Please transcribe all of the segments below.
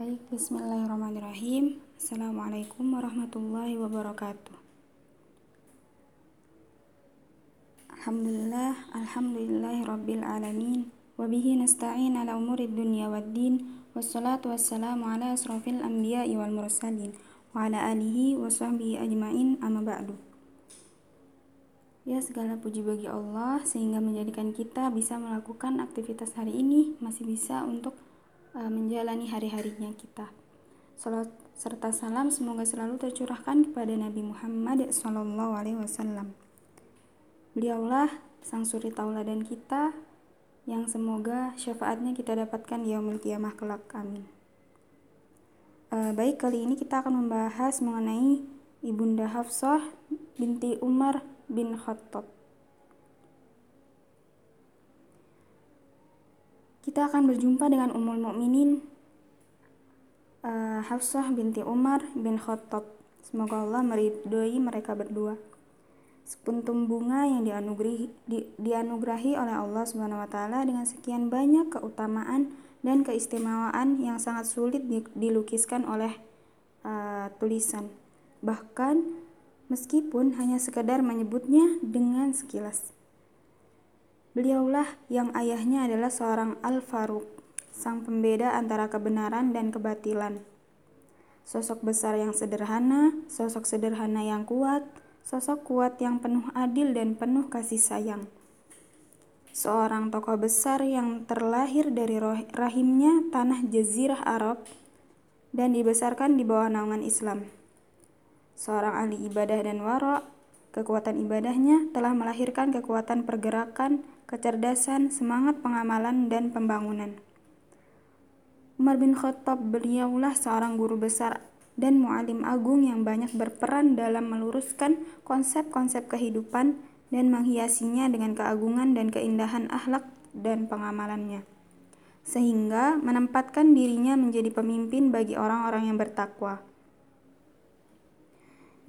Baik, bismillahirrahmanirrahim. Assalamualaikum warahmatullahi wabarakatuh. Alhamdulillah, alhamdulillahi rabbil alamin. Wabihi nasta'in ala umurid dunya waddin. Wassalatu wassalamu ala asrafil anbiya'i wal mursalin. Wa ala alihi wa sahbihi ajma'in amma ba'du. Ya segala puji bagi Allah sehingga menjadikan kita bisa melakukan aktivitas hari ini masih bisa untuk menjalani hari-harinya kita. Salat serta salam semoga selalu tercurahkan kepada Nabi Muhammad Sallallahu. Beliaulah sang suri tauladan kita yang semoga syafaatnya kita dapatkan di yaumul kiamah kelak. Amin. Uh, baik, kali ini kita akan membahas mengenai Ibunda Hafsah binti Umar bin Khattab. Kita akan berjumpa dengan Ummul Mukminin uh, Hafsah binti Umar bin Khattab. Semoga Allah meridhoi mereka berdua. Sepuntum bunga yang dianugerahi, di, dianugerahi oleh Allah Subhanahu wa taala dengan sekian banyak keutamaan dan keistimewaan yang sangat sulit dilukiskan oleh uh, tulisan. Bahkan meskipun hanya sekadar menyebutnya dengan sekilas. Beliaulah yang ayahnya adalah seorang Al-Faruq, sang pembeda antara kebenaran dan kebatilan. Sosok besar yang sederhana, sosok sederhana yang kuat, sosok kuat yang penuh adil dan penuh kasih sayang. Seorang tokoh besar yang terlahir dari rahimnya tanah jazirah Arab dan dibesarkan di bawah naungan Islam. Seorang ahli ibadah dan wara, kekuatan ibadahnya telah melahirkan kekuatan pergerakan, kecerdasan, semangat pengamalan, dan pembangunan. Umar bin Khattab beliaulah seorang guru besar dan mualim agung yang banyak berperan dalam meluruskan konsep-konsep kehidupan dan menghiasinya dengan keagungan dan keindahan akhlak dan pengamalannya. Sehingga menempatkan dirinya menjadi pemimpin bagi orang-orang yang bertakwa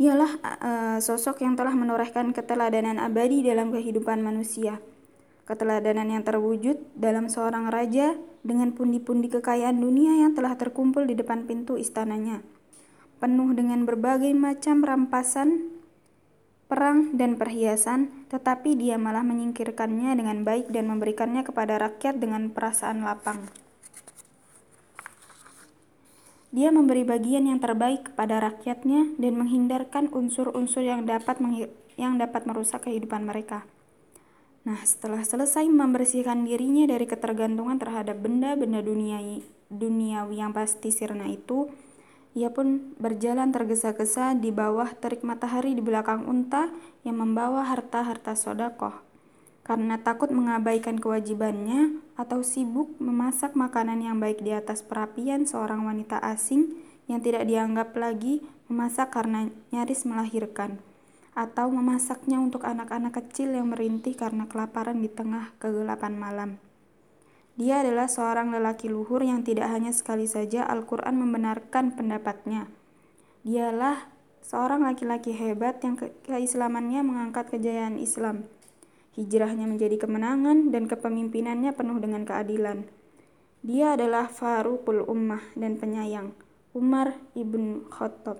Dialah uh, sosok yang telah menorehkan keteladanan abadi dalam kehidupan manusia. Keteladanan yang terwujud dalam seorang raja dengan pundi-pundi kekayaan dunia yang telah terkumpul di depan pintu istananya. Penuh dengan berbagai macam rampasan, perang, dan perhiasan, tetapi dia malah menyingkirkannya dengan baik dan memberikannya kepada rakyat dengan perasaan lapang. Dia memberi bagian yang terbaik kepada rakyatnya dan menghindarkan unsur-unsur yang dapat yang dapat merusak kehidupan mereka. Nah, setelah selesai membersihkan dirinya dari ketergantungan terhadap benda-benda duniawi, duniawi yang pasti sirna itu, ia pun berjalan tergesa-gesa di bawah terik matahari di belakang unta yang membawa harta-harta sodakoh. Karena takut mengabaikan kewajibannya atau sibuk memasak makanan yang baik di atas perapian seorang wanita asing yang tidak dianggap lagi memasak karena nyaris melahirkan atau memasaknya untuk anak-anak kecil yang merintih karena kelaparan di tengah kegelapan malam. Dia adalah seorang lelaki luhur yang tidak hanya sekali saja Al-Quran membenarkan pendapatnya. Dialah seorang laki-laki hebat yang ke keislamannya mengangkat kejayaan Islam Hijrahnya menjadi kemenangan dan kepemimpinannya penuh dengan keadilan. Dia adalah Faruqul Ummah dan penyayang, Umar ibn Khattab.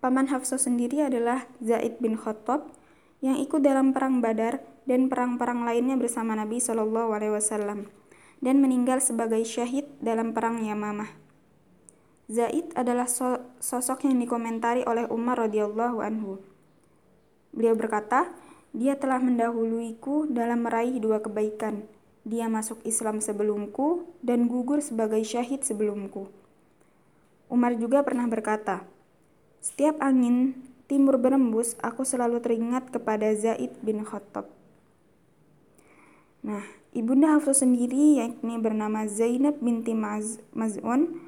Paman Hafsah sendiri adalah Zaid bin Khattab yang ikut dalam perang Badar dan perang-perang lainnya bersama Nabi Shallallahu Alaihi Wasallam dan meninggal sebagai syahid dalam perang Yamamah. Zaid adalah sosok yang dikomentari oleh Umar radhiyallahu anhu. Beliau berkata, dia telah mendahuluiku dalam meraih dua kebaikan. Dia masuk Islam sebelumku dan gugur sebagai syahid sebelumku. Umar juga pernah berkata, "Setiap angin timur berembus, aku selalu teringat kepada Zaid bin Khattab." Nah, ibunda Hafsah sendiri yakni bernama Zainab binti Maz Maz'un,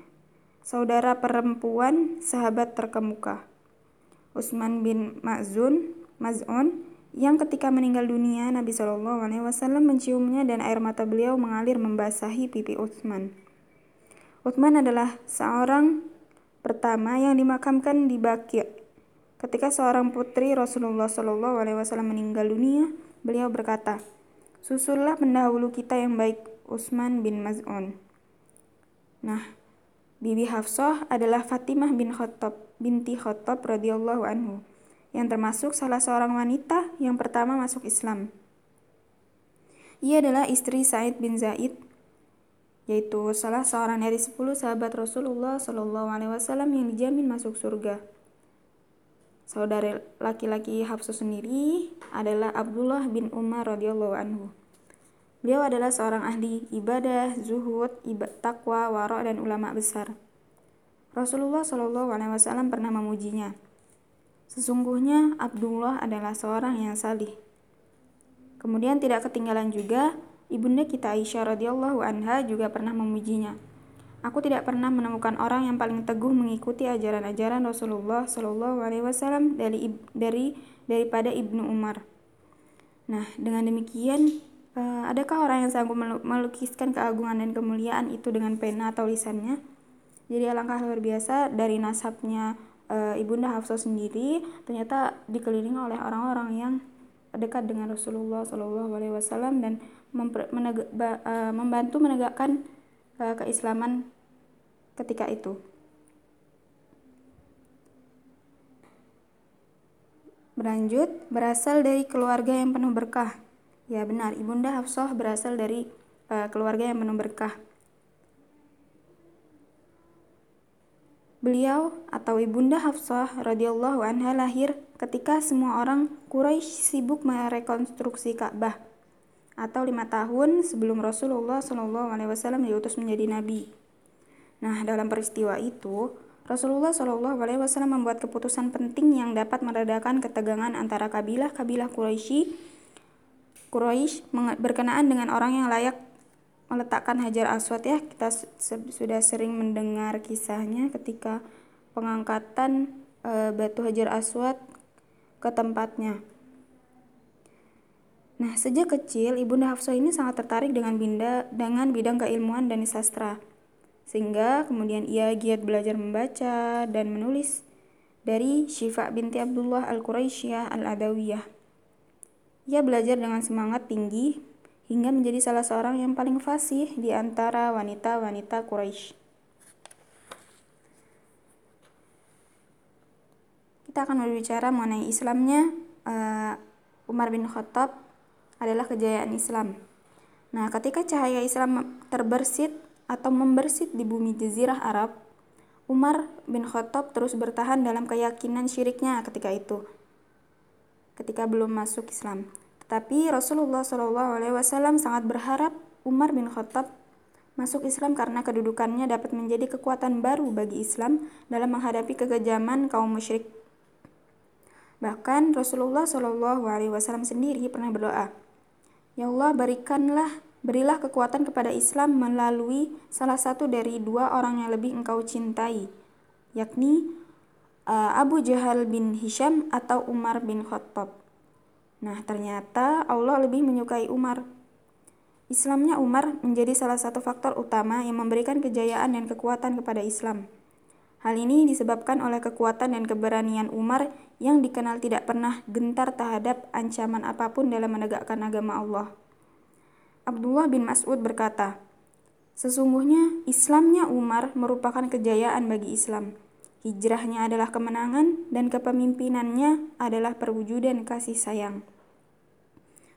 saudara perempuan sahabat terkemuka. Utsman bin Maz'un, Maz'un yang ketika meninggal dunia Nabi Shallallahu Alaihi Wasallam menciumnya dan air mata beliau mengalir membasahi pipi Utsman. Utsman adalah seorang pertama yang dimakamkan di Baqi. Ketika seorang putri Rasulullah Shallallahu Alaihi Wasallam meninggal dunia, beliau berkata, susullah pendahulu kita yang baik Utsman bin Maz'un. Nah, Bibi Hafsah adalah Fatimah bin Khattab binti Khattab radhiyallahu anhu yang termasuk salah seorang wanita yang pertama masuk Islam. Ia adalah istri Said bin Zaid yaitu salah seorang dari sepuluh sahabat Rasulullah Shallallahu Alaihi Wasallam yang dijamin masuk surga. Saudara laki-laki Hafsah sendiri adalah Abdullah bin Umar radhiyallahu anhu. Beliau adalah seorang ahli ibadah, zuhud, ibad, takwa, wara dan ulama besar. Rasulullah Shallallahu Alaihi Wasallam pernah memujinya. Sesungguhnya Abdullah adalah seorang yang salih. Kemudian tidak ketinggalan juga Ibunda kita Aisyah radhiyallahu anha juga pernah memujinya. Aku tidak pernah menemukan orang yang paling teguh mengikuti ajaran-ajaran Rasulullah Shallallahu Alaihi Wasallam dari dari daripada ibnu Umar. Nah, dengan demikian, uh, adakah orang yang sanggup melukiskan keagungan dan kemuliaan itu dengan pena atau lisannya? Jadi alangkah luar biasa dari nasabnya uh, ibunda Hafsah sendiri ternyata dikelilingi oleh orang-orang yang dekat dengan Rasulullah Shallallahu Alaihi Wasallam dan uh, membantu menegakkan uh, keislaman ketika itu. Berlanjut, berasal dari keluarga yang penuh berkah. Ya benar, Ibunda Hafsah berasal dari uh, keluarga yang penuh berkah. Beliau atau Ibunda Hafsah radhiyallahu anha lahir ketika semua orang Quraisy sibuk merekonstruksi Ka'bah atau lima tahun sebelum Rasulullah Shallallahu Alaihi Wasallam diutus menjadi nabi. Nah, dalam peristiwa itu, Rasulullah Shallallahu Alaihi Wasallam membuat keputusan penting yang dapat meredakan ketegangan antara kabilah-kabilah Quraisy Quraisy berkenaan dengan orang yang layak meletakkan Hajar Aswad ya kita sudah sering mendengar kisahnya ketika pengangkatan e, batu Hajar Aswad ke tempatnya. Nah, sejak kecil Ibunda Hafsah ini sangat tertarik dengan binda dengan bidang keilmuan dan sastra. Sehingga kemudian ia giat belajar membaca dan menulis dari Syifa binti Abdullah Al-Quraisyah Al-Adawiyah. Ia belajar dengan semangat tinggi hingga menjadi salah seorang yang paling fasih di antara wanita-wanita Quraisy. Kita akan berbicara mengenai Islamnya uh, Umar bin Khattab adalah kejayaan Islam. Nah, ketika cahaya Islam terbersit atau membersit di bumi Jazirah Arab, Umar bin Khattab terus bertahan dalam keyakinan syiriknya ketika itu, ketika belum masuk Islam. Tapi Rasulullah Shallallahu Alaihi Wasallam sangat berharap Umar bin Khattab masuk Islam karena kedudukannya dapat menjadi kekuatan baru bagi Islam dalam menghadapi kekejaman kaum musyrik. Bahkan Rasulullah Shallallahu Alaihi Wasallam sendiri pernah berdoa, Ya Allah berikanlah berilah kekuatan kepada Islam melalui salah satu dari dua orang yang lebih engkau cintai, yakni uh, Abu Jahal bin Hisham atau Umar bin Khattab. Nah, ternyata Allah lebih menyukai Umar. Islamnya Umar menjadi salah satu faktor utama yang memberikan kejayaan dan kekuatan kepada Islam. Hal ini disebabkan oleh kekuatan dan keberanian Umar yang dikenal tidak pernah gentar terhadap ancaman apa pun dalam menegakkan agama Allah. Abdullah bin Mas'ud berkata, Sesungguhnya Islamnya Umar merupakan kejayaan bagi Islam. Hijrahnya adalah kemenangan dan kepemimpinannya adalah perwujudan kasih sayang.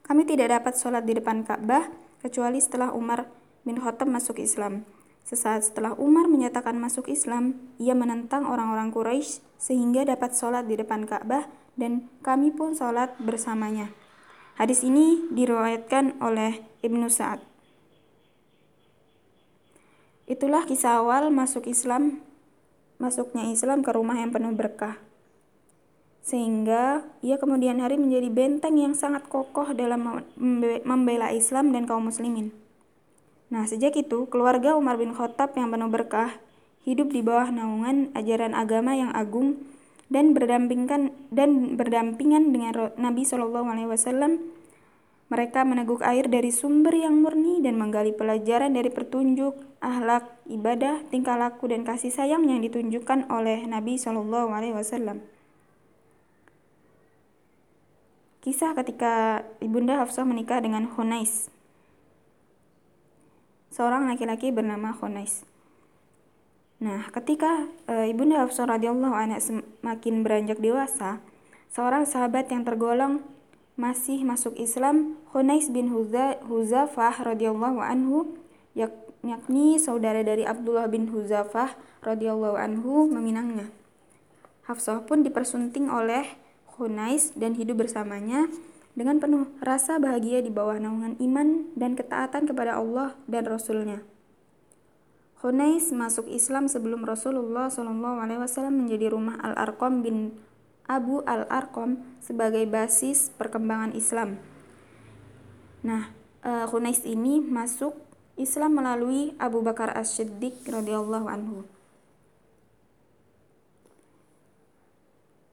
Kami tidak dapat sholat di depan Ka'bah kecuali setelah Umar bin Khattab masuk Islam. Sesaat setelah Umar menyatakan masuk Islam, ia menentang orang-orang Quraisy sehingga dapat sholat di depan Ka'bah dan kami pun sholat bersamanya. Hadis ini diriwayatkan oleh Ibnu Sa'ad. Itulah kisah awal masuk Islam, masuknya Islam ke rumah yang penuh berkah sehingga ia kemudian hari menjadi benteng yang sangat kokoh dalam membela Islam dan kaum muslimin. Nah, sejak itu keluarga Umar bin Khattab yang penuh berkah hidup di bawah naungan ajaran agama yang agung dan berdampingan dan berdampingan dengan Nabi Shallallahu alaihi wasallam. Mereka meneguk air dari sumber yang murni dan menggali pelajaran dari petunjuk, ahlak, ibadah, tingkah laku dan kasih sayang yang ditunjukkan oleh Nabi Shallallahu alaihi wasallam. Kisah ketika Ibunda Hafsah menikah dengan Hunais. Seorang laki-laki bernama Hunais. Nah, ketika e, Ibunda Hafsah radhiyallahu anha semakin beranjak dewasa, seorang sahabat yang tergolong masih masuk Islam, Hunais bin Huzafah radhiyallahu anhu, yakni saudara dari Abdullah bin Huzafah radhiyallahu anhu meminangnya. Hafsah pun dipersunting oleh Hunais dan hidup bersamanya dengan penuh rasa bahagia di bawah naungan iman dan ketaatan kepada Allah dan Rasulnya. Hunais masuk Islam sebelum Rasulullah SAW menjadi rumah Al-Arqam bin Abu Al-Arqam sebagai basis perkembangan Islam. Nah, uh, Hunais ini masuk Islam melalui Abu Bakar As-Siddiq radhiyallahu anhu.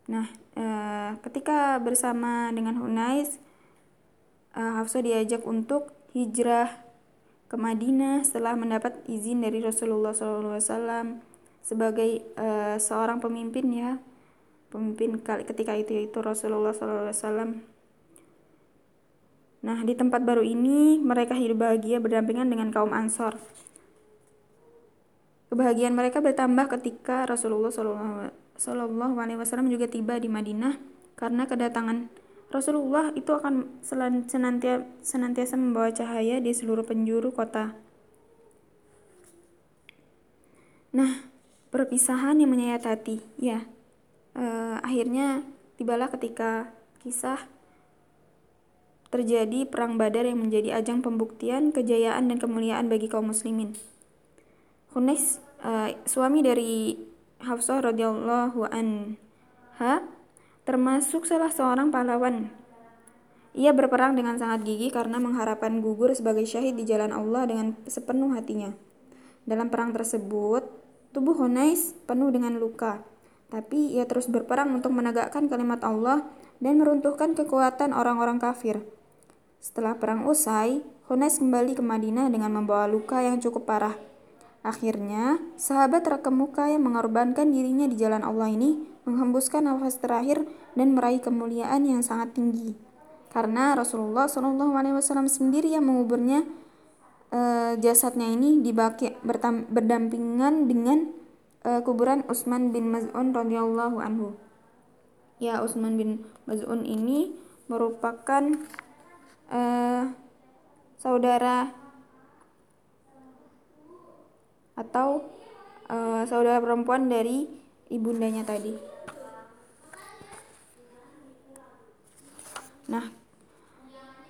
Nah, uh, ketika bersama dengan Hunais, uh, Hafsah diajak untuk hijrah ke Madinah setelah mendapat izin dari Rasulullah SAW sebagai uh, seorang pemimpin ya pemimpin ketika itu yaitu Rasulullah SAW. Nah di tempat baru ini mereka hidup bahagia berdampingan dengan kaum Ansor. Kebahagiaan mereka bertambah ketika Rasulullah SAW juga tiba di Madinah karena kedatangan Rasulullah itu akan senantiasa, senantiasa membawa cahaya di seluruh penjuru kota. Nah, perpisahan yang menyayat hati, ya. Uh, akhirnya tibalah ketika kisah terjadi perang Badar yang menjadi ajang pembuktian kejayaan dan kemuliaan bagi kaum muslimin. Hunais, uh, suami dari Hafsah radhiyallahu anha, termasuk salah seorang pahlawan. Ia berperang dengan sangat gigih karena mengharapkan gugur sebagai syahid di jalan Allah dengan sepenuh hatinya. Dalam perang tersebut, tubuh Hunais penuh dengan luka, tapi ia terus berperang untuk menegakkan kalimat Allah dan meruntuhkan kekuatan orang-orang kafir. Setelah perang usai, Hunais kembali ke Madinah dengan membawa luka yang cukup parah. Akhirnya, sahabat terkemuka yang mengorbankan dirinya di jalan Allah ini menghembuskan nafas terakhir dan meraih kemuliaan yang sangat tinggi. Karena Rasulullah SAW sendiri yang menguburnya e, jasadnya ini dibaki berdampingan dengan e, kuburan Utsman bin Maz'un radhiyallahu anhu. Ya, Utsman bin Maz'un ini merupakan e, saudara atau uh, saudara perempuan dari ibundanya tadi. Nah,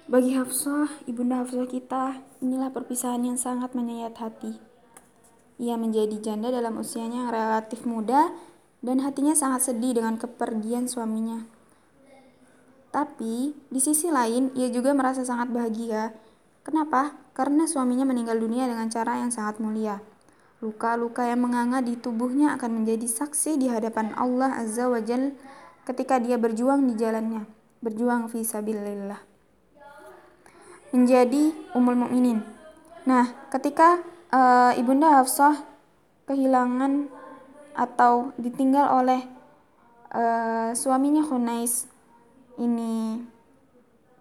bagi Hafsah, ibunda Hafsah kita, inilah perpisahan yang sangat menyayat hati. Ia menjadi janda dalam usianya yang relatif muda dan hatinya sangat sedih dengan kepergian suaminya. Tapi, di sisi lain, ia juga merasa sangat bahagia. Kenapa? Karena suaminya meninggal dunia dengan cara yang sangat mulia. Luka-luka yang menganga di tubuhnya akan menjadi saksi di hadapan Allah Azza wa Jal ketika dia berjuang di jalannya, berjuang fi sabilillah. Menjadi umul mukminin. Nah, ketika uh, Ibunda Hafsah kehilangan atau ditinggal oleh uh, suaminya Hunais ini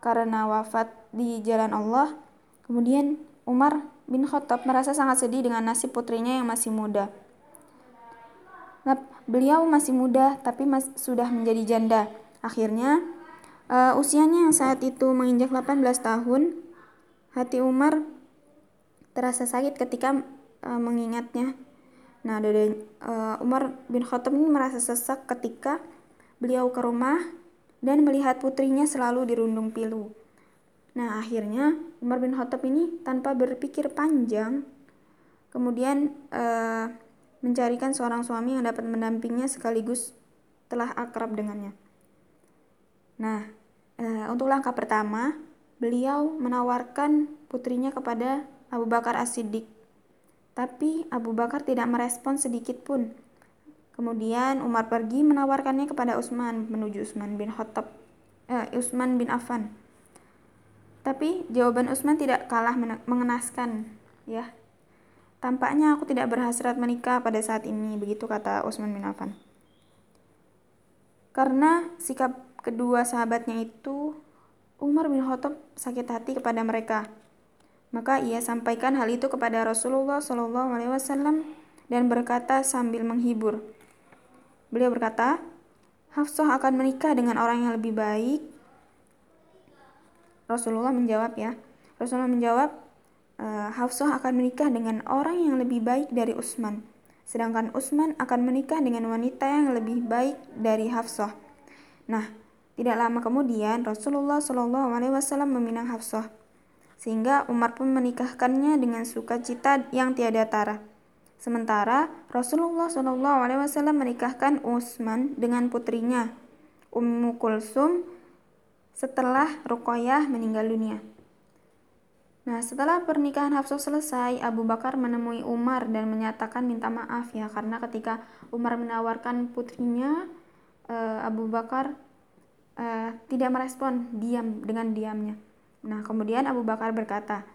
karena wafat di jalan Allah, kemudian Umar bin Khattab merasa sangat sedih dengan nasib putrinya yang masih muda. Beliau masih muda tapi mas sudah menjadi janda. Akhirnya, uh, usianya yang saat itu menginjak 18 tahun, hati Umar terasa sakit ketika uh, mengingatnya. Nah, dari uh, Umar bin Khattab ini merasa sesak ketika beliau ke rumah dan melihat putrinya selalu dirundung pilu. Nah, akhirnya Umar bin Khattab ini tanpa berpikir panjang, kemudian uh, mencarikan seorang suami yang dapat mendampingnya sekaligus telah akrab dengannya. Nah, uh, untuk langkah pertama, beliau menawarkan putrinya kepada Abu Bakar As-Siddiq. Tapi Abu Bakar tidak merespon sedikit pun. Kemudian Umar pergi menawarkannya kepada Utsman menuju Utsman bin Khattab, eh, Utsman bin Affan. Tapi jawaban Usman tidak kalah mengenaskan, ya. Tampaknya aku tidak berhasrat menikah pada saat ini, begitu kata Usman bin Affan. Karena sikap kedua sahabatnya itu, Umar bin Khattab sakit hati kepada mereka. Maka ia sampaikan hal itu kepada Rasulullah Shallallahu Alaihi Wasallam dan berkata sambil menghibur. Beliau berkata, Hafsah akan menikah dengan orang yang lebih baik. Rasulullah menjawab ya. Rasulullah menjawab, e, Hafsah akan menikah dengan orang yang lebih baik dari Utsman. Sedangkan Utsman akan menikah dengan wanita yang lebih baik dari Hafsah. Nah, tidak lama kemudian Rasulullah Shallallahu Alaihi Wasallam meminang Hafsah, sehingga Umar pun menikahkannya dengan sukacita yang tiada tara. Sementara Rasulullah Shallallahu Alaihi Wasallam menikahkan Utsman dengan putrinya Ummu Kulsum setelah Ruqayyah meninggal dunia. Nah, setelah pernikahan Hafsah selesai, Abu Bakar menemui Umar dan menyatakan minta maaf ya karena ketika Umar menawarkan putrinya, eh, Abu Bakar eh, tidak merespon diam dengan diamnya. Nah, kemudian Abu Bakar berkata,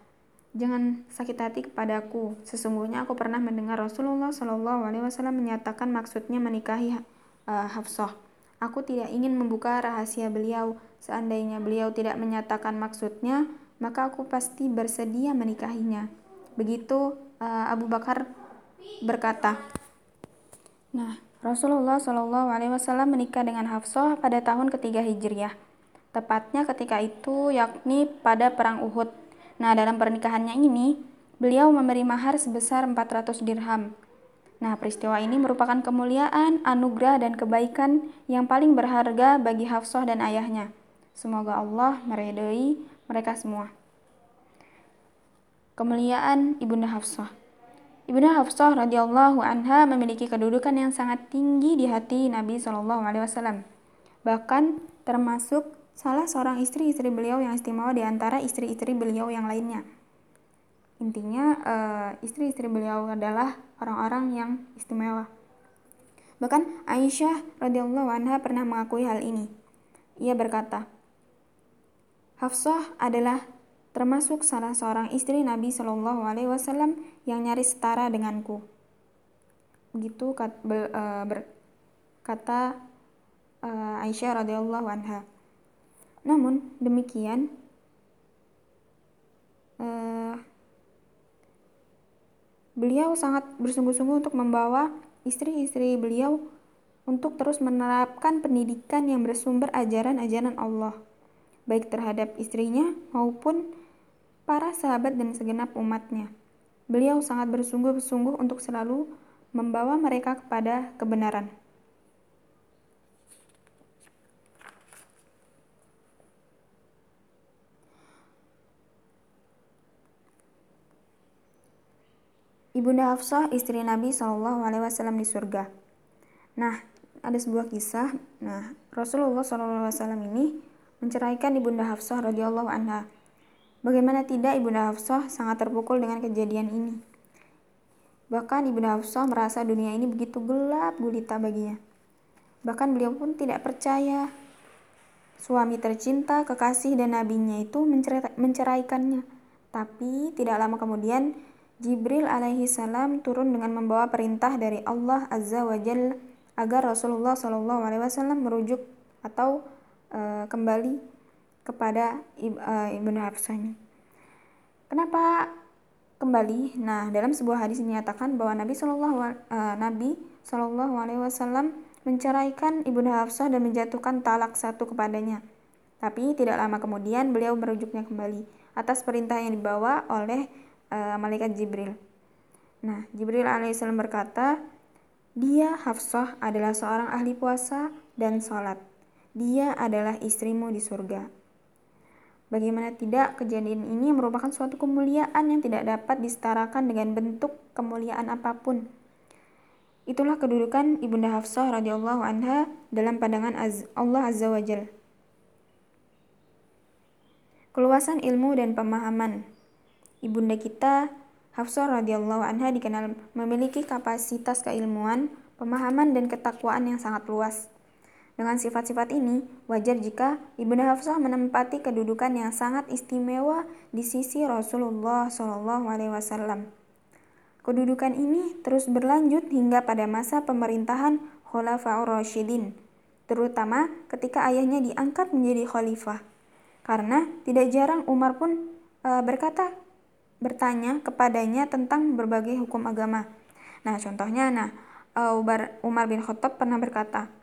Jangan sakit hati kepadaku. Sesungguhnya aku pernah mendengar Rasulullah Shallallahu Alaihi Wasallam menyatakan maksudnya menikahi uh, Hafsah. Aku tidak ingin membuka rahasia beliau. Seandainya beliau tidak menyatakan maksudnya, maka aku pasti bersedia menikahinya. Begitu uh, Abu Bakar berkata. Nah, Rasulullah Shallallahu Alaihi Wasallam menikah dengan Hafsah pada tahun ketiga Hijriah. Tepatnya ketika itu, yakni pada perang Uhud Nah, dalam pernikahannya ini, beliau memberi mahar sebesar 400 dirham. Nah, peristiwa ini merupakan kemuliaan, anugerah, dan kebaikan yang paling berharga bagi Hafsah dan ayahnya. Semoga Allah meredai mereka semua. Kemuliaan Ibunda Hafsah Ibunda Hafsah radhiyallahu anha memiliki kedudukan yang sangat tinggi di hati Nabi Shallallahu alaihi wasallam. Bahkan termasuk salah seorang istri-istri beliau yang istimewa di antara istri-istri beliau yang lainnya. Intinya, uh, istri-istri beliau adalah orang-orang yang istimewa. Bahkan Aisyah radhiyallahu anha pernah mengakui hal ini. Ia berkata, Hafsah adalah termasuk salah seorang istri Nabi Shallallahu Alaihi Wasallam yang nyaris setara denganku. Begitu ber, kata uh, Aisyah radhiyallahu anha. Namun demikian, uh, beliau sangat bersungguh-sungguh untuk membawa istri-istri beliau untuk terus menerapkan pendidikan yang bersumber ajaran-ajaran Allah, baik terhadap istrinya maupun para sahabat dan segenap umatnya. Beliau sangat bersungguh-sungguh untuk selalu membawa mereka kepada kebenaran. Ibunda Hafsah istri Nabi Shallallahu Alaihi Wasallam di surga. Nah, ada sebuah kisah. Nah, Rasulullah Shallallahu Alaihi Wasallam ini menceraikan ibunda Hafsah radhiyallahu anha. Bagaimana tidak ibunda Hafsah sangat terpukul dengan kejadian ini. Bahkan ibunda Hafsah merasa dunia ini begitu gelap gulita baginya. Bahkan beliau pun tidak percaya suami tercinta, kekasih dan nabinya itu menceraikannya. Tapi tidak lama kemudian Jibril alaihi salam turun dengan membawa perintah dari Allah azza wa jalla agar Rasulullah shallallahu alaihi wasallam merujuk atau e, kembali kepada e, ibnu Hafsah. Kenapa kembali? Nah, dalam sebuah hadis dinyatakan bahwa Nabi Shallallahu e, Nabi Shallallahu alaihi wasallam menceraikan ibnu Hafsah dan menjatuhkan talak satu kepadanya. Tapi tidak lama kemudian beliau merujuknya kembali atas perintah yang dibawa oleh uh, malaikat Jibril. Nah, Jibril alaihissalam berkata, dia Hafsah adalah seorang ahli puasa dan sholat. Dia adalah istrimu di surga. Bagaimana tidak, kejadian ini merupakan suatu kemuliaan yang tidak dapat disetarakan dengan bentuk kemuliaan apa pun. Itulah kedudukan Ibunda Hafsah radhiyallahu anha dalam pandangan Allah Azza wa Jal. Keluasan ilmu dan pemahaman Ibunda kita Hafsah radhiyallahu anha dikenal memiliki kapasitas keilmuan, pemahaman dan ketakwaan yang sangat luas. Dengan sifat-sifat ini, wajar jika Ibunda Hafsah menempati kedudukan yang sangat istimewa di sisi Rasulullah Wasallam. Kedudukan ini terus berlanjut hingga pada masa pemerintahan Khulafaur Rasyidin, terutama ketika ayahnya diangkat menjadi khalifah. Karena tidak jarang Umar pun e, berkata bertanya kepadanya tentang berbagai hukum agama. Nah, contohnya, nah, uh, Umar bin Khattab pernah berkata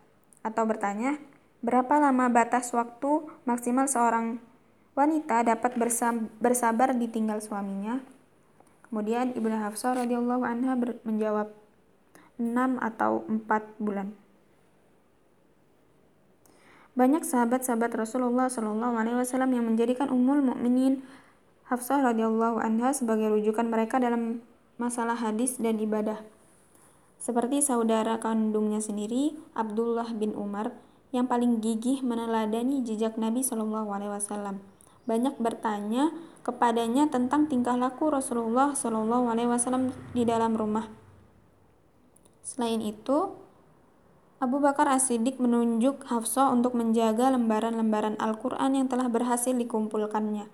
atau bertanya, berapa lama batas waktu maksimal seorang wanita dapat bersabar ditinggal suaminya? Kemudian Ibnu Hafsah radhiyallahu anha menjawab, 6 atau 4 bulan. Banyak sahabat-sahabat Rasulullah Shallallahu Alaihi Wasallam yang menjadikan Ummul Mukminin Hafsah radhiyallahu anha sebagai rujukan mereka dalam masalah hadis dan ibadah. Seperti saudara kandungnya sendiri, Abdullah bin Umar, yang paling gigih meneladani jejak Nabi Shallallahu Alaihi Wasallam. Banyak bertanya kepadanya tentang tingkah laku Rasulullah Shallallahu Alaihi Wasallam di dalam rumah. Selain itu, Abu Bakar As-Siddiq menunjuk Hafsah untuk menjaga lembaran-lembaran Al-Quran yang telah berhasil dikumpulkannya.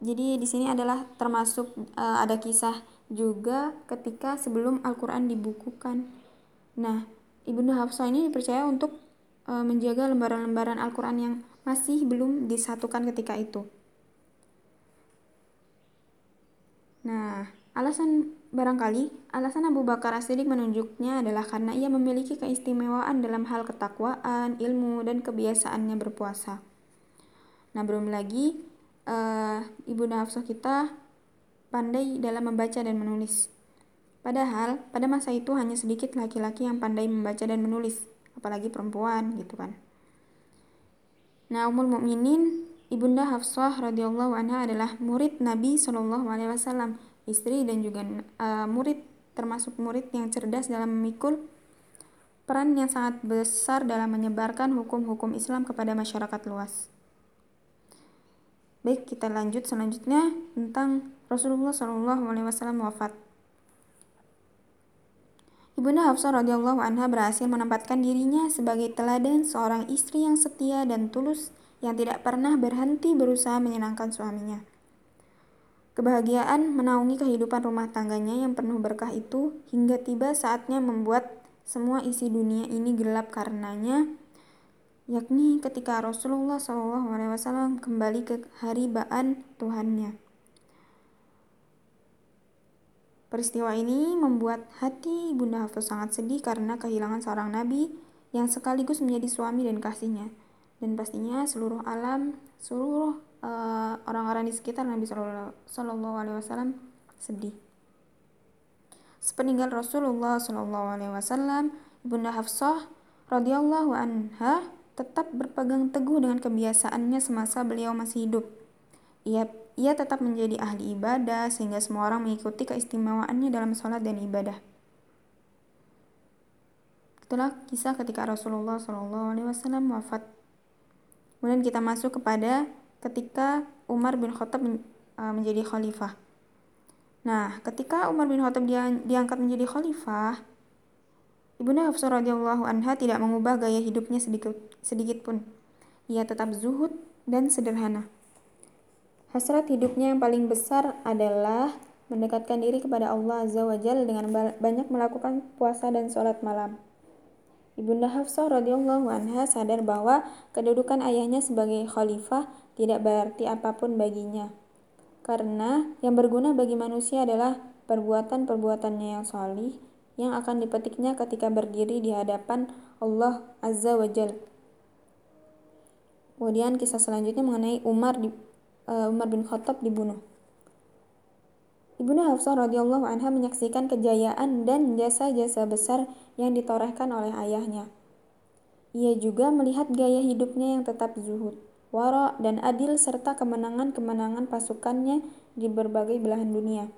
Jadi di sini adalah termasuk uh, ada kisah juga ketika sebelum Al-Quran dibukukan. Nah, Ibnu Hafsah ini dipercaya untuk uh, menjaga lembaran-lembaran Al-Quran yang masih belum disatukan ketika itu. Nah, alasan Barangkali, alasan Abu Bakar As-Siddiq menunjuknya adalah karena ia memiliki keistimewaan dalam hal ketakwaan, ilmu, dan kebiasaannya berpuasa. Nah, belum lagi, uh, Ibu Hafsah kita pandai dalam membaca dan menulis. Padahal, pada masa itu hanya sedikit laki-laki yang pandai membaca dan menulis, apalagi perempuan, gitu kan. Nah, Ummul Mukminin Ibunda Hafsah radhiyallahu anha adalah murid Nabi Shallallahu alaihi wasallam istri dan juga uh, murid termasuk murid yang cerdas dalam memikul peran yang sangat besar dalam menyebarkan hukum-hukum Islam kepada masyarakat luas. Baik, kita lanjut selanjutnya tentang Rasulullah Shallallahu Alaihi Wasallam wafat. Ibunda Hafsah radhiyallahu anha berhasil menempatkan dirinya sebagai teladan seorang istri yang setia dan tulus yang tidak pernah berhenti berusaha menyenangkan suaminya. Kebahagiaan menaungi kehidupan rumah tangganya yang penuh berkah itu hingga tiba saatnya membuat semua isi dunia ini gelap karenanya, yakni ketika Rasulullah SAW kembali ke haribaan Tuhannya. Peristiwa ini membuat hati Bunda Hafsah sangat sedih karena kehilangan seorang nabi yang sekaligus menjadi suami dan kasihnya. Dan pastinya seluruh alam, seluruh eh, orang-orang di sekitar Nabi Shallallahu Alaihi Wasallam sedih. Sepeninggal Rasulullah Shallallahu Alaihi Wasallam, ibunda Hafsah radhiyallahu anha tetap berpegang teguh dengan kebiasaannya semasa beliau masih hidup. Ia ia tetap menjadi ahli ibadah sehingga semua orang mengikuti keistimewaannya dalam sholat dan ibadah. Itulah kisah ketika Rasulullah Shallallahu Alaihi Wasallam wafat. Kemudian kita masuk kepada ketika Umar bin Khattab uh, menjadi khalifah. Nah, ketika Umar bin Khattab diangkat menjadi khalifah, Ibunda Hafsah radhiyallahu anha tidak mengubah gaya hidupnya sedikit, sedikit pun. Ia tetap zuhud dan sederhana. Hasrat hidupnya yang paling besar adalah mendekatkan diri kepada Allah Azza wa Jal dengan banyak melakukan puasa dan sholat malam. Ibunda Hafsah radhiyallahu anha sadar bahwa kedudukan ayahnya sebagai khalifah tidak berarti apa pun baginya. Karena yang berguna bagi manusia adalah perbuatan-perbuatannya yang solih yang akan dipetiknya ketika berdiri di hadapan Allah Azza wa Jal. Kemudian kisah selanjutnya mengenai Umar uh, Umar bin Khattab dibunuh. Ibunda Hafsah radhiyallahu anha menyaksikan kejayaan dan jasa-jasa besar yang ditorehkan oleh ayahnya. Ia juga melihat gaya hidupnya yang tetap zuhud wara, dan adil serta kemenangan-kemenangan pasukannya di berbagai belahan dunia.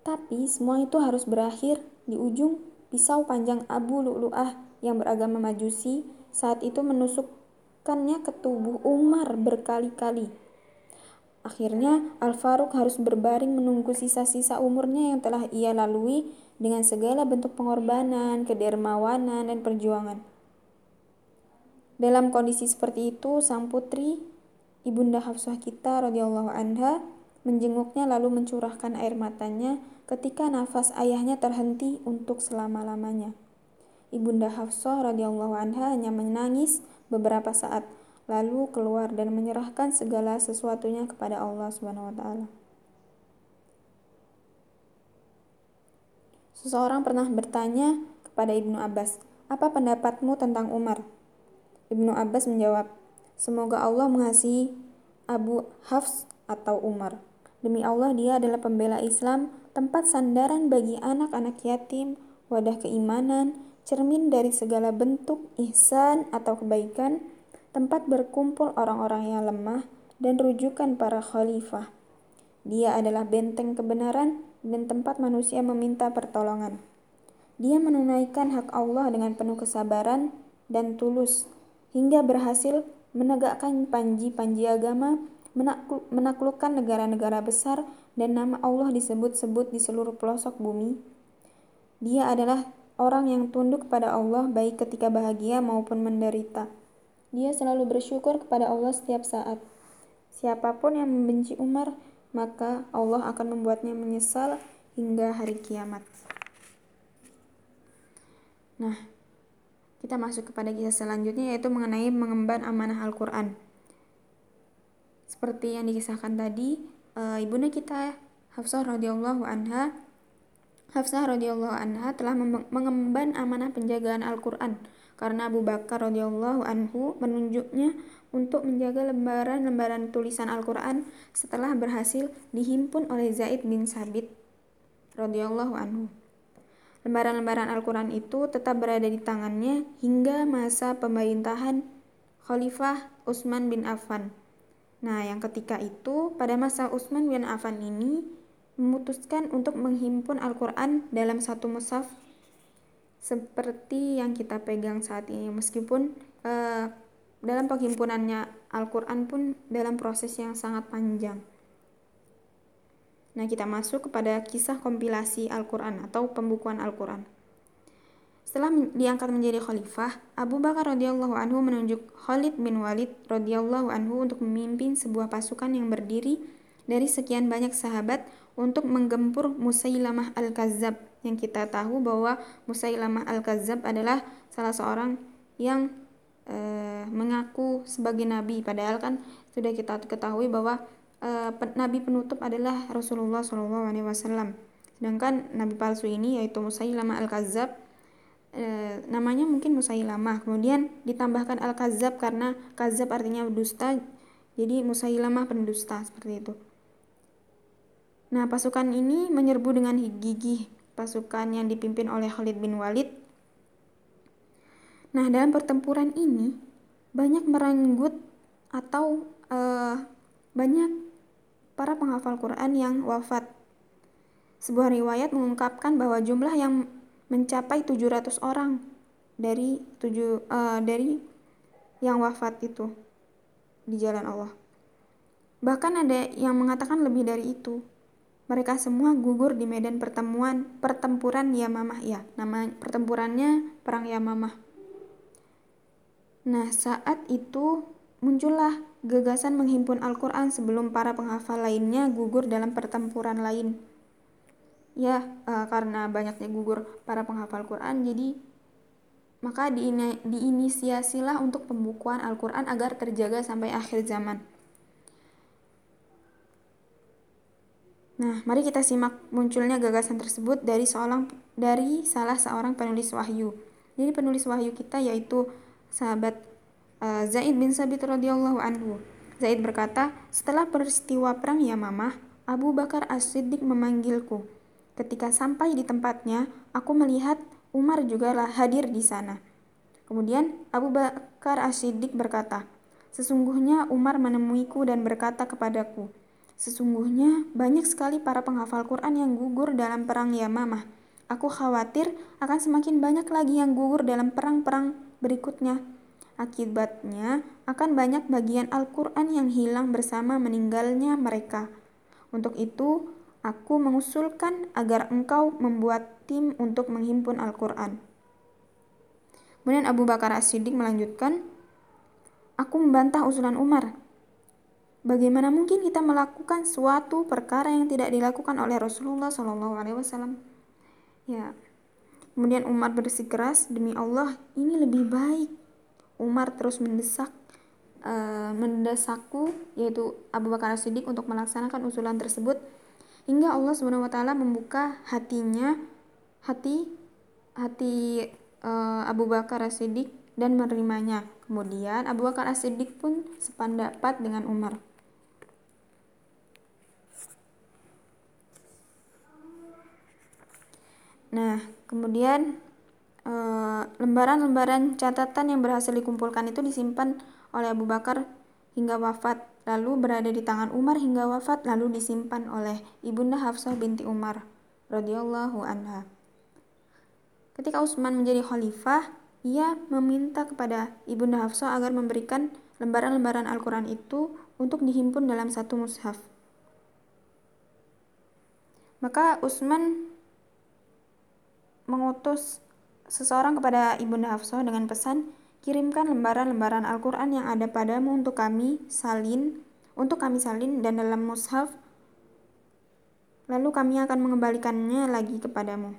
Tapi semua itu harus berakhir di ujung pisau panjang Abu Lu'lu'ah yang beragama Majusi saat itu menusukkannya ke tubuh Umar berkali-kali. Akhirnya Al-Faruq harus berbaring menunggu sisa-sisa umurnya yang telah ia lalui dengan segala bentuk pengorbanan, kedermawanan, dan perjuangan. Dalam kondisi seperti itu, sang putri, ibunda Hafsah kita radhiyallahu anha menjenguknya lalu mencurahkan air matanya ketika nafas ayahnya terhenti untuk selama-lamanya. Ibunda Hafsah radhiyallahu anha hanya menangis beberapa saat lalu keluar dan menyerahkan segala sesuatunya kepada Allah Subhanahu wa taala. Seseorang pernah bertanya kepada Ibnu Abbas, "Apa pendapatmu tentang Umar?" Ibnu Abbas menjawab, "Semoga Allah mengasihi Abu Hafs atau Umar. Demi Allah, dia adalah pembela Islam, tempat sandaran bagi anak-anak yatim, wadah keimanan, cermin dari segala bentuk ihsan atau kebaikan, tempat berkumpul orang-orang yang lemah, dan rujukan para khalifah. Dia adalah benteng kebenaran dan tempat manusia meminta pertolongan. Dia menunaikan hak Allah dengan penuh kesabaran dan tulus, hingga berhasil menegakkan panji-panji agama menaklukkan negara-negara besar dan nama Allah disebut-sebut di seluruh pelosok bumi. Dia adalah orang yang tunduk kepada Allah baik ketika bahagia maupun menderita. Dia selalu bersyukur kepada Allah setiap saat. Siapa pun yang membenci Umar, maka Allah akan membuatnya menyesal hingga hari kiamat. Nah, kita masuk kepada kisah selanjutnya yaitu mengenai mengemban amanah Al-Quran seperti yang dikisahkan tadi e, ibunda kita Hafsah radhiyallahu anha Hafsah radhiyallahu anha telah mengemban amanah penjagaan Al-Qur'an karena Abu Bakar radhiyallahu anhu menunjuknya untuk menjaga lembaran-lembaran tulisan Al-Qur'an setelah berhasil dihimpun oleh Zaid bin Sabit radhiyallahu anhu. Lembaran-lembaran Al-Quran itu tetap berada di tangannya hingga masa pemerintahan Khalifah Utsman bin Affan Nah, yang ketika itu, pada masa Utsman bin Affan ini memutuskan untuk menghimpun Al-Quran dalam satu mushaf seperti yang kita pegang saat ini. Meskipun uh, dalam penghimpunannya Al-Quran pun dalam proses yang sangat panjang. Nah, kita masuk kepada kisah kompilasi Al-Quran atau pembukuan Al-Quran. Setelah diangkat menjadi khalifah, Abu Bakar radhiyallahu anhu menunjuk Khalid bin Walid radhiyallahu anhu untuk memimpin sebuah pasukan yang berdiri dari sekian banyak sahabat untuk menggempur Musailamah al-Kazzab. Yang kita tahu bahwa Musailamah al-Kazzab adalah salah seorang yang e, mengaku sebagai nabi. Padahal kan sudah kita ketahui bahwa e, nabi penutup adalah Rasulullah SAW sedangkan nabi palsu ini yaitu Musailamah al-Kazzab e, namanya mungkin Musailamah. Kemudian ditambahkan Al-Kazab karena Kazab artinya dusta jadi Musailamah pendusta seperti itu nah pasukan ini menyerbu dengan gigih pasukan yang dipimpin oleh Khalid bin Walid nah dalam pertempuran ini banyak merenggut atau e, banyak para penghafal Quran yang wafat sebuah riwayat mengungkapkan bahwa jumlah yang mencapai 700 orang dari tujuh uh, dari yang wafat itu di jalan Allah. Bahkan ada yang mengatakan lebih dari itu. Mereka semua gugur di medan pertemuan pertempuran Yamamah ya. Nama pertempurannya perang Yamamah. Nah, saat itu muncullah gagasan menghimpun Al-Qur'an sebelum para penghafal lainnya gugur dalam pertempuran lain ya uh, karena banyaknya gugur para penghafal Quran jadi maka diini, diinisiasilah untuk pembukuan Al-Quran agar terjaga sampai akhir zaman. Nah, mari kita simak munculnya gagasan tersebut dari seorang dari salah seorang penulis wahyu. Jadi penulis wahyu kita yaitu sahabat uh, Zaid bin Sabit radhiyallahu anhu. Zaid berkata, "Setelah peristiwa perang Yamamah, Abu Bakar As-Siddiq memanggilku Ketika sampai di tempatnya, aku melihat Umar juga hadir di sana. Kemudian Abu Bakar As-Siddiq berkata, Sesungguhnya Umar menemuiku dan berkata kepadaku, Sesungguhnya banyak sekali para penghafal Quran yang gugur dalam perang Yamamah. Aku khawatir akan semakin banyak lagi yang gugur dalam perang-perang berikutnya. Akibatnya akan banyak bagian Al-Quran yang hilang bersama meninggalnya mereka. Untuk itu, Aku mengusulkan agar engkau membuat tim untuk menghimpun Al-Quran. Kemudian Abu Bakar As-Siddiq melanjutkan, Aku membantah usulan Umar. Bagaimana mungkin kita melakukan suatu perkara yang tidak dilakukan oleh Rasulullah SAW? Ya, kemudian Umar bersikeras, demi Allah, ini lebih baik. Umar terus mendesak uh, mendesakku yaitu Abu Bakar As-Siddiq untuk melaksanakan usulan tersebut hingga Allah Subhanahu wa taala membuka hatinya hati hati uh, Abu Bakar As-Siddiq dan menerimanya. Kemudian Abu Bakar As-Siddiq pun sependapat dengan Umar. Nah, kemudian eh, lembaran-lembaran catatan yang berhasil dikumpulkan itu disimpan oleh Abu Bakar hingga wafat, lalu berada di tangan Umar hingga wafat, lalu disimpan oleh Ibunda Hafsah binti Umar radhiyallahu anha. Ketika Utsman menjadi khalifah, ia meminta kepada Ibunda Hafsah agar memberikan lembaran-lembaran Al-Quran itu untuk dihimpun dalam satu mushaf. Maka Utsman mengutus seseorang kepada Ibunda Hafsah dengan pesan, kirimkan lembaran-lembaran Al-Quran yang ada padamu untuk kami salin, untuk kami salin dan dalam mushaf, lalu kami akan mengembalikannya lagi kepadamu.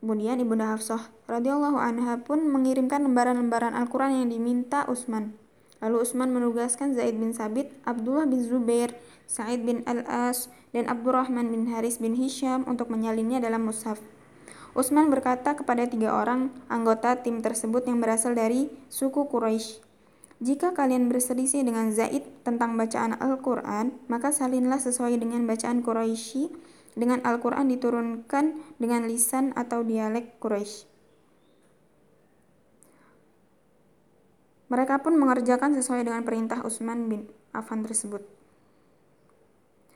Kemudian Ibunda Hafsah radhiyallahu anha pun mengirimkan lembaran-lembaran Al-Quran yang diminta Utsman. Lalu Utsman menugaskan Zaid bin Sabit, Abdullah bin Zubair, Sa'id bin Al-As, dan Abdurrahman bin Haris bin Hisham untuk menyalinnya dalam mushaf. Utsman berkata kepada tiga orang anggota tim tersebut yang berasal dari suku Quraisy, "Jika kalian berselisih dengan Zaid tentang bacaan Al-Qur'an, maka salinlah sesuai dengan bacaan Quraisy dengan Al-Qur'an diturunkan dengan lisan atau dialek Quraisy." Mereka pun mengerjakan sesuai dengan perintah Utsman bin Affan tersebut.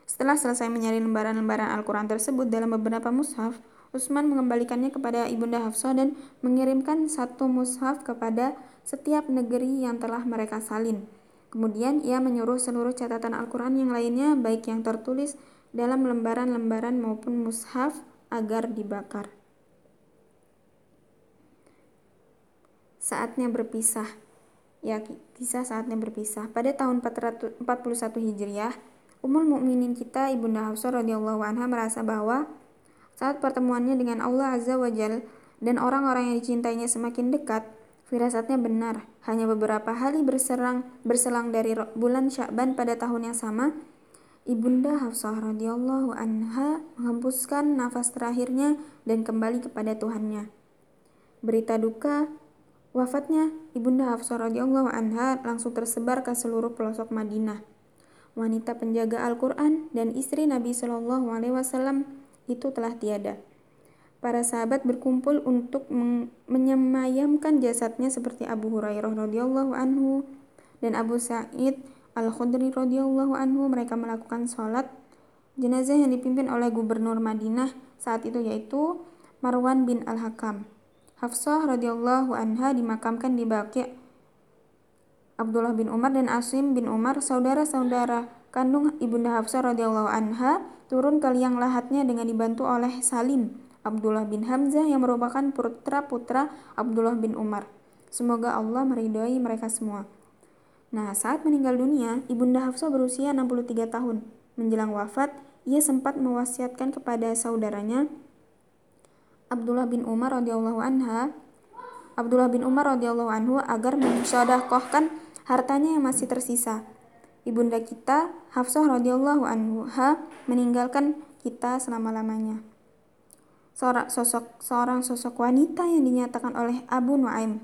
Setelah selesai menyalin lembaran-lembaran Al-Quran tersebut dalam beberapa mushaf, Utsman mengembalikannya kepada Ibunda Hafsah dan mengirimkan satu mushaf kepada setiap negeri yang telah mereka salin. Kemudian ia menyuruh seluruh catatan Al-Quran yang lainnya, baik yang tertulis dalam lembaran-lembaran maupun mushaf, agar dibakar. Saatnya berpisah. Ya, kisah saatnya berpisah. Pada tahun 441 Hijriah, Ummul Mukminin kita Ibunda Hafsah radhiyallahu anha merasa bahwa saat pertemuannya dengan Allah Azza wa Jal dan orang-orang yang dicintainya semakin dekat, firasatnya benar. Hanya beberapa hari berserang, berselang dari bulan Syakban pada tahun yang sama, Ibunda Hafsah radhiyallahu anha menghembuskan nafas terakhirnya dan kembali kepada Tuhannya. Berita duka wafatnya Ibunda Hafsah radhiyallahu anha langsung tersebar ke seluruh pelosok Madinah. Wanita penjaga Al-Qur'an dan istri Nabi Shallallahu alaihi wasallam itu telah tiada. Para sahabat berkumpul untuk menyemayamkan jasadnya seperti Abu Hurairah radhiyallahu anhu dan Abu Sa'id Al-Khudri radhiyallahu anhu mereka melakukan sholat jenazah yang dipimpin oleh gubernur Madinah saat itu yaitu Marwan bin Al-Hakam. Hafsah radhiyallahu anha dimakamkan di Baqi' Abdullah bin Umar dan Asim bin Umar saudara-saudara kandung Ibunda Hafsah radhiyallahu anha turun ke liang lahatnya dengan dibantu oleh Salim Abdullah bin Hamzah yang merupakan putra-putra Abdullah bin Umar. Semoga Allah meridhoi mereka semua. Nah, saat meninggal dunia, Ibunda Hafsah berusia 63 tahun. Menjelang wafat, ia sempat mewasiatkan kepada saudaranya Abdullah bin Umar radhiyallahu anha Abdullah bin Umar radhiyallahu anhu agar mensedekahkan hartanya yang masih tersisa ibunda kita Hafsah radhiyallahu anha meninggalkan kita selama-lamanya. Seorang sosok seorang sosok wanita yang dinyatakan oleh Abu Nuaim.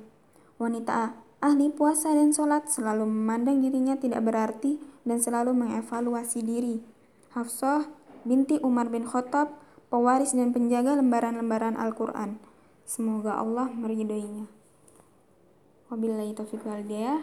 Wanita ahli puasa dan sholat selalu memandang dirinya tidak berarti dan selalu mengevaluasi diri. Hafsah binti Umar bin Khattab, pewaris dan penjaga lembaran-lembaran Al-Quran. Semoga Allah meridhoinya. Wabillahi taufiq wal hidayah.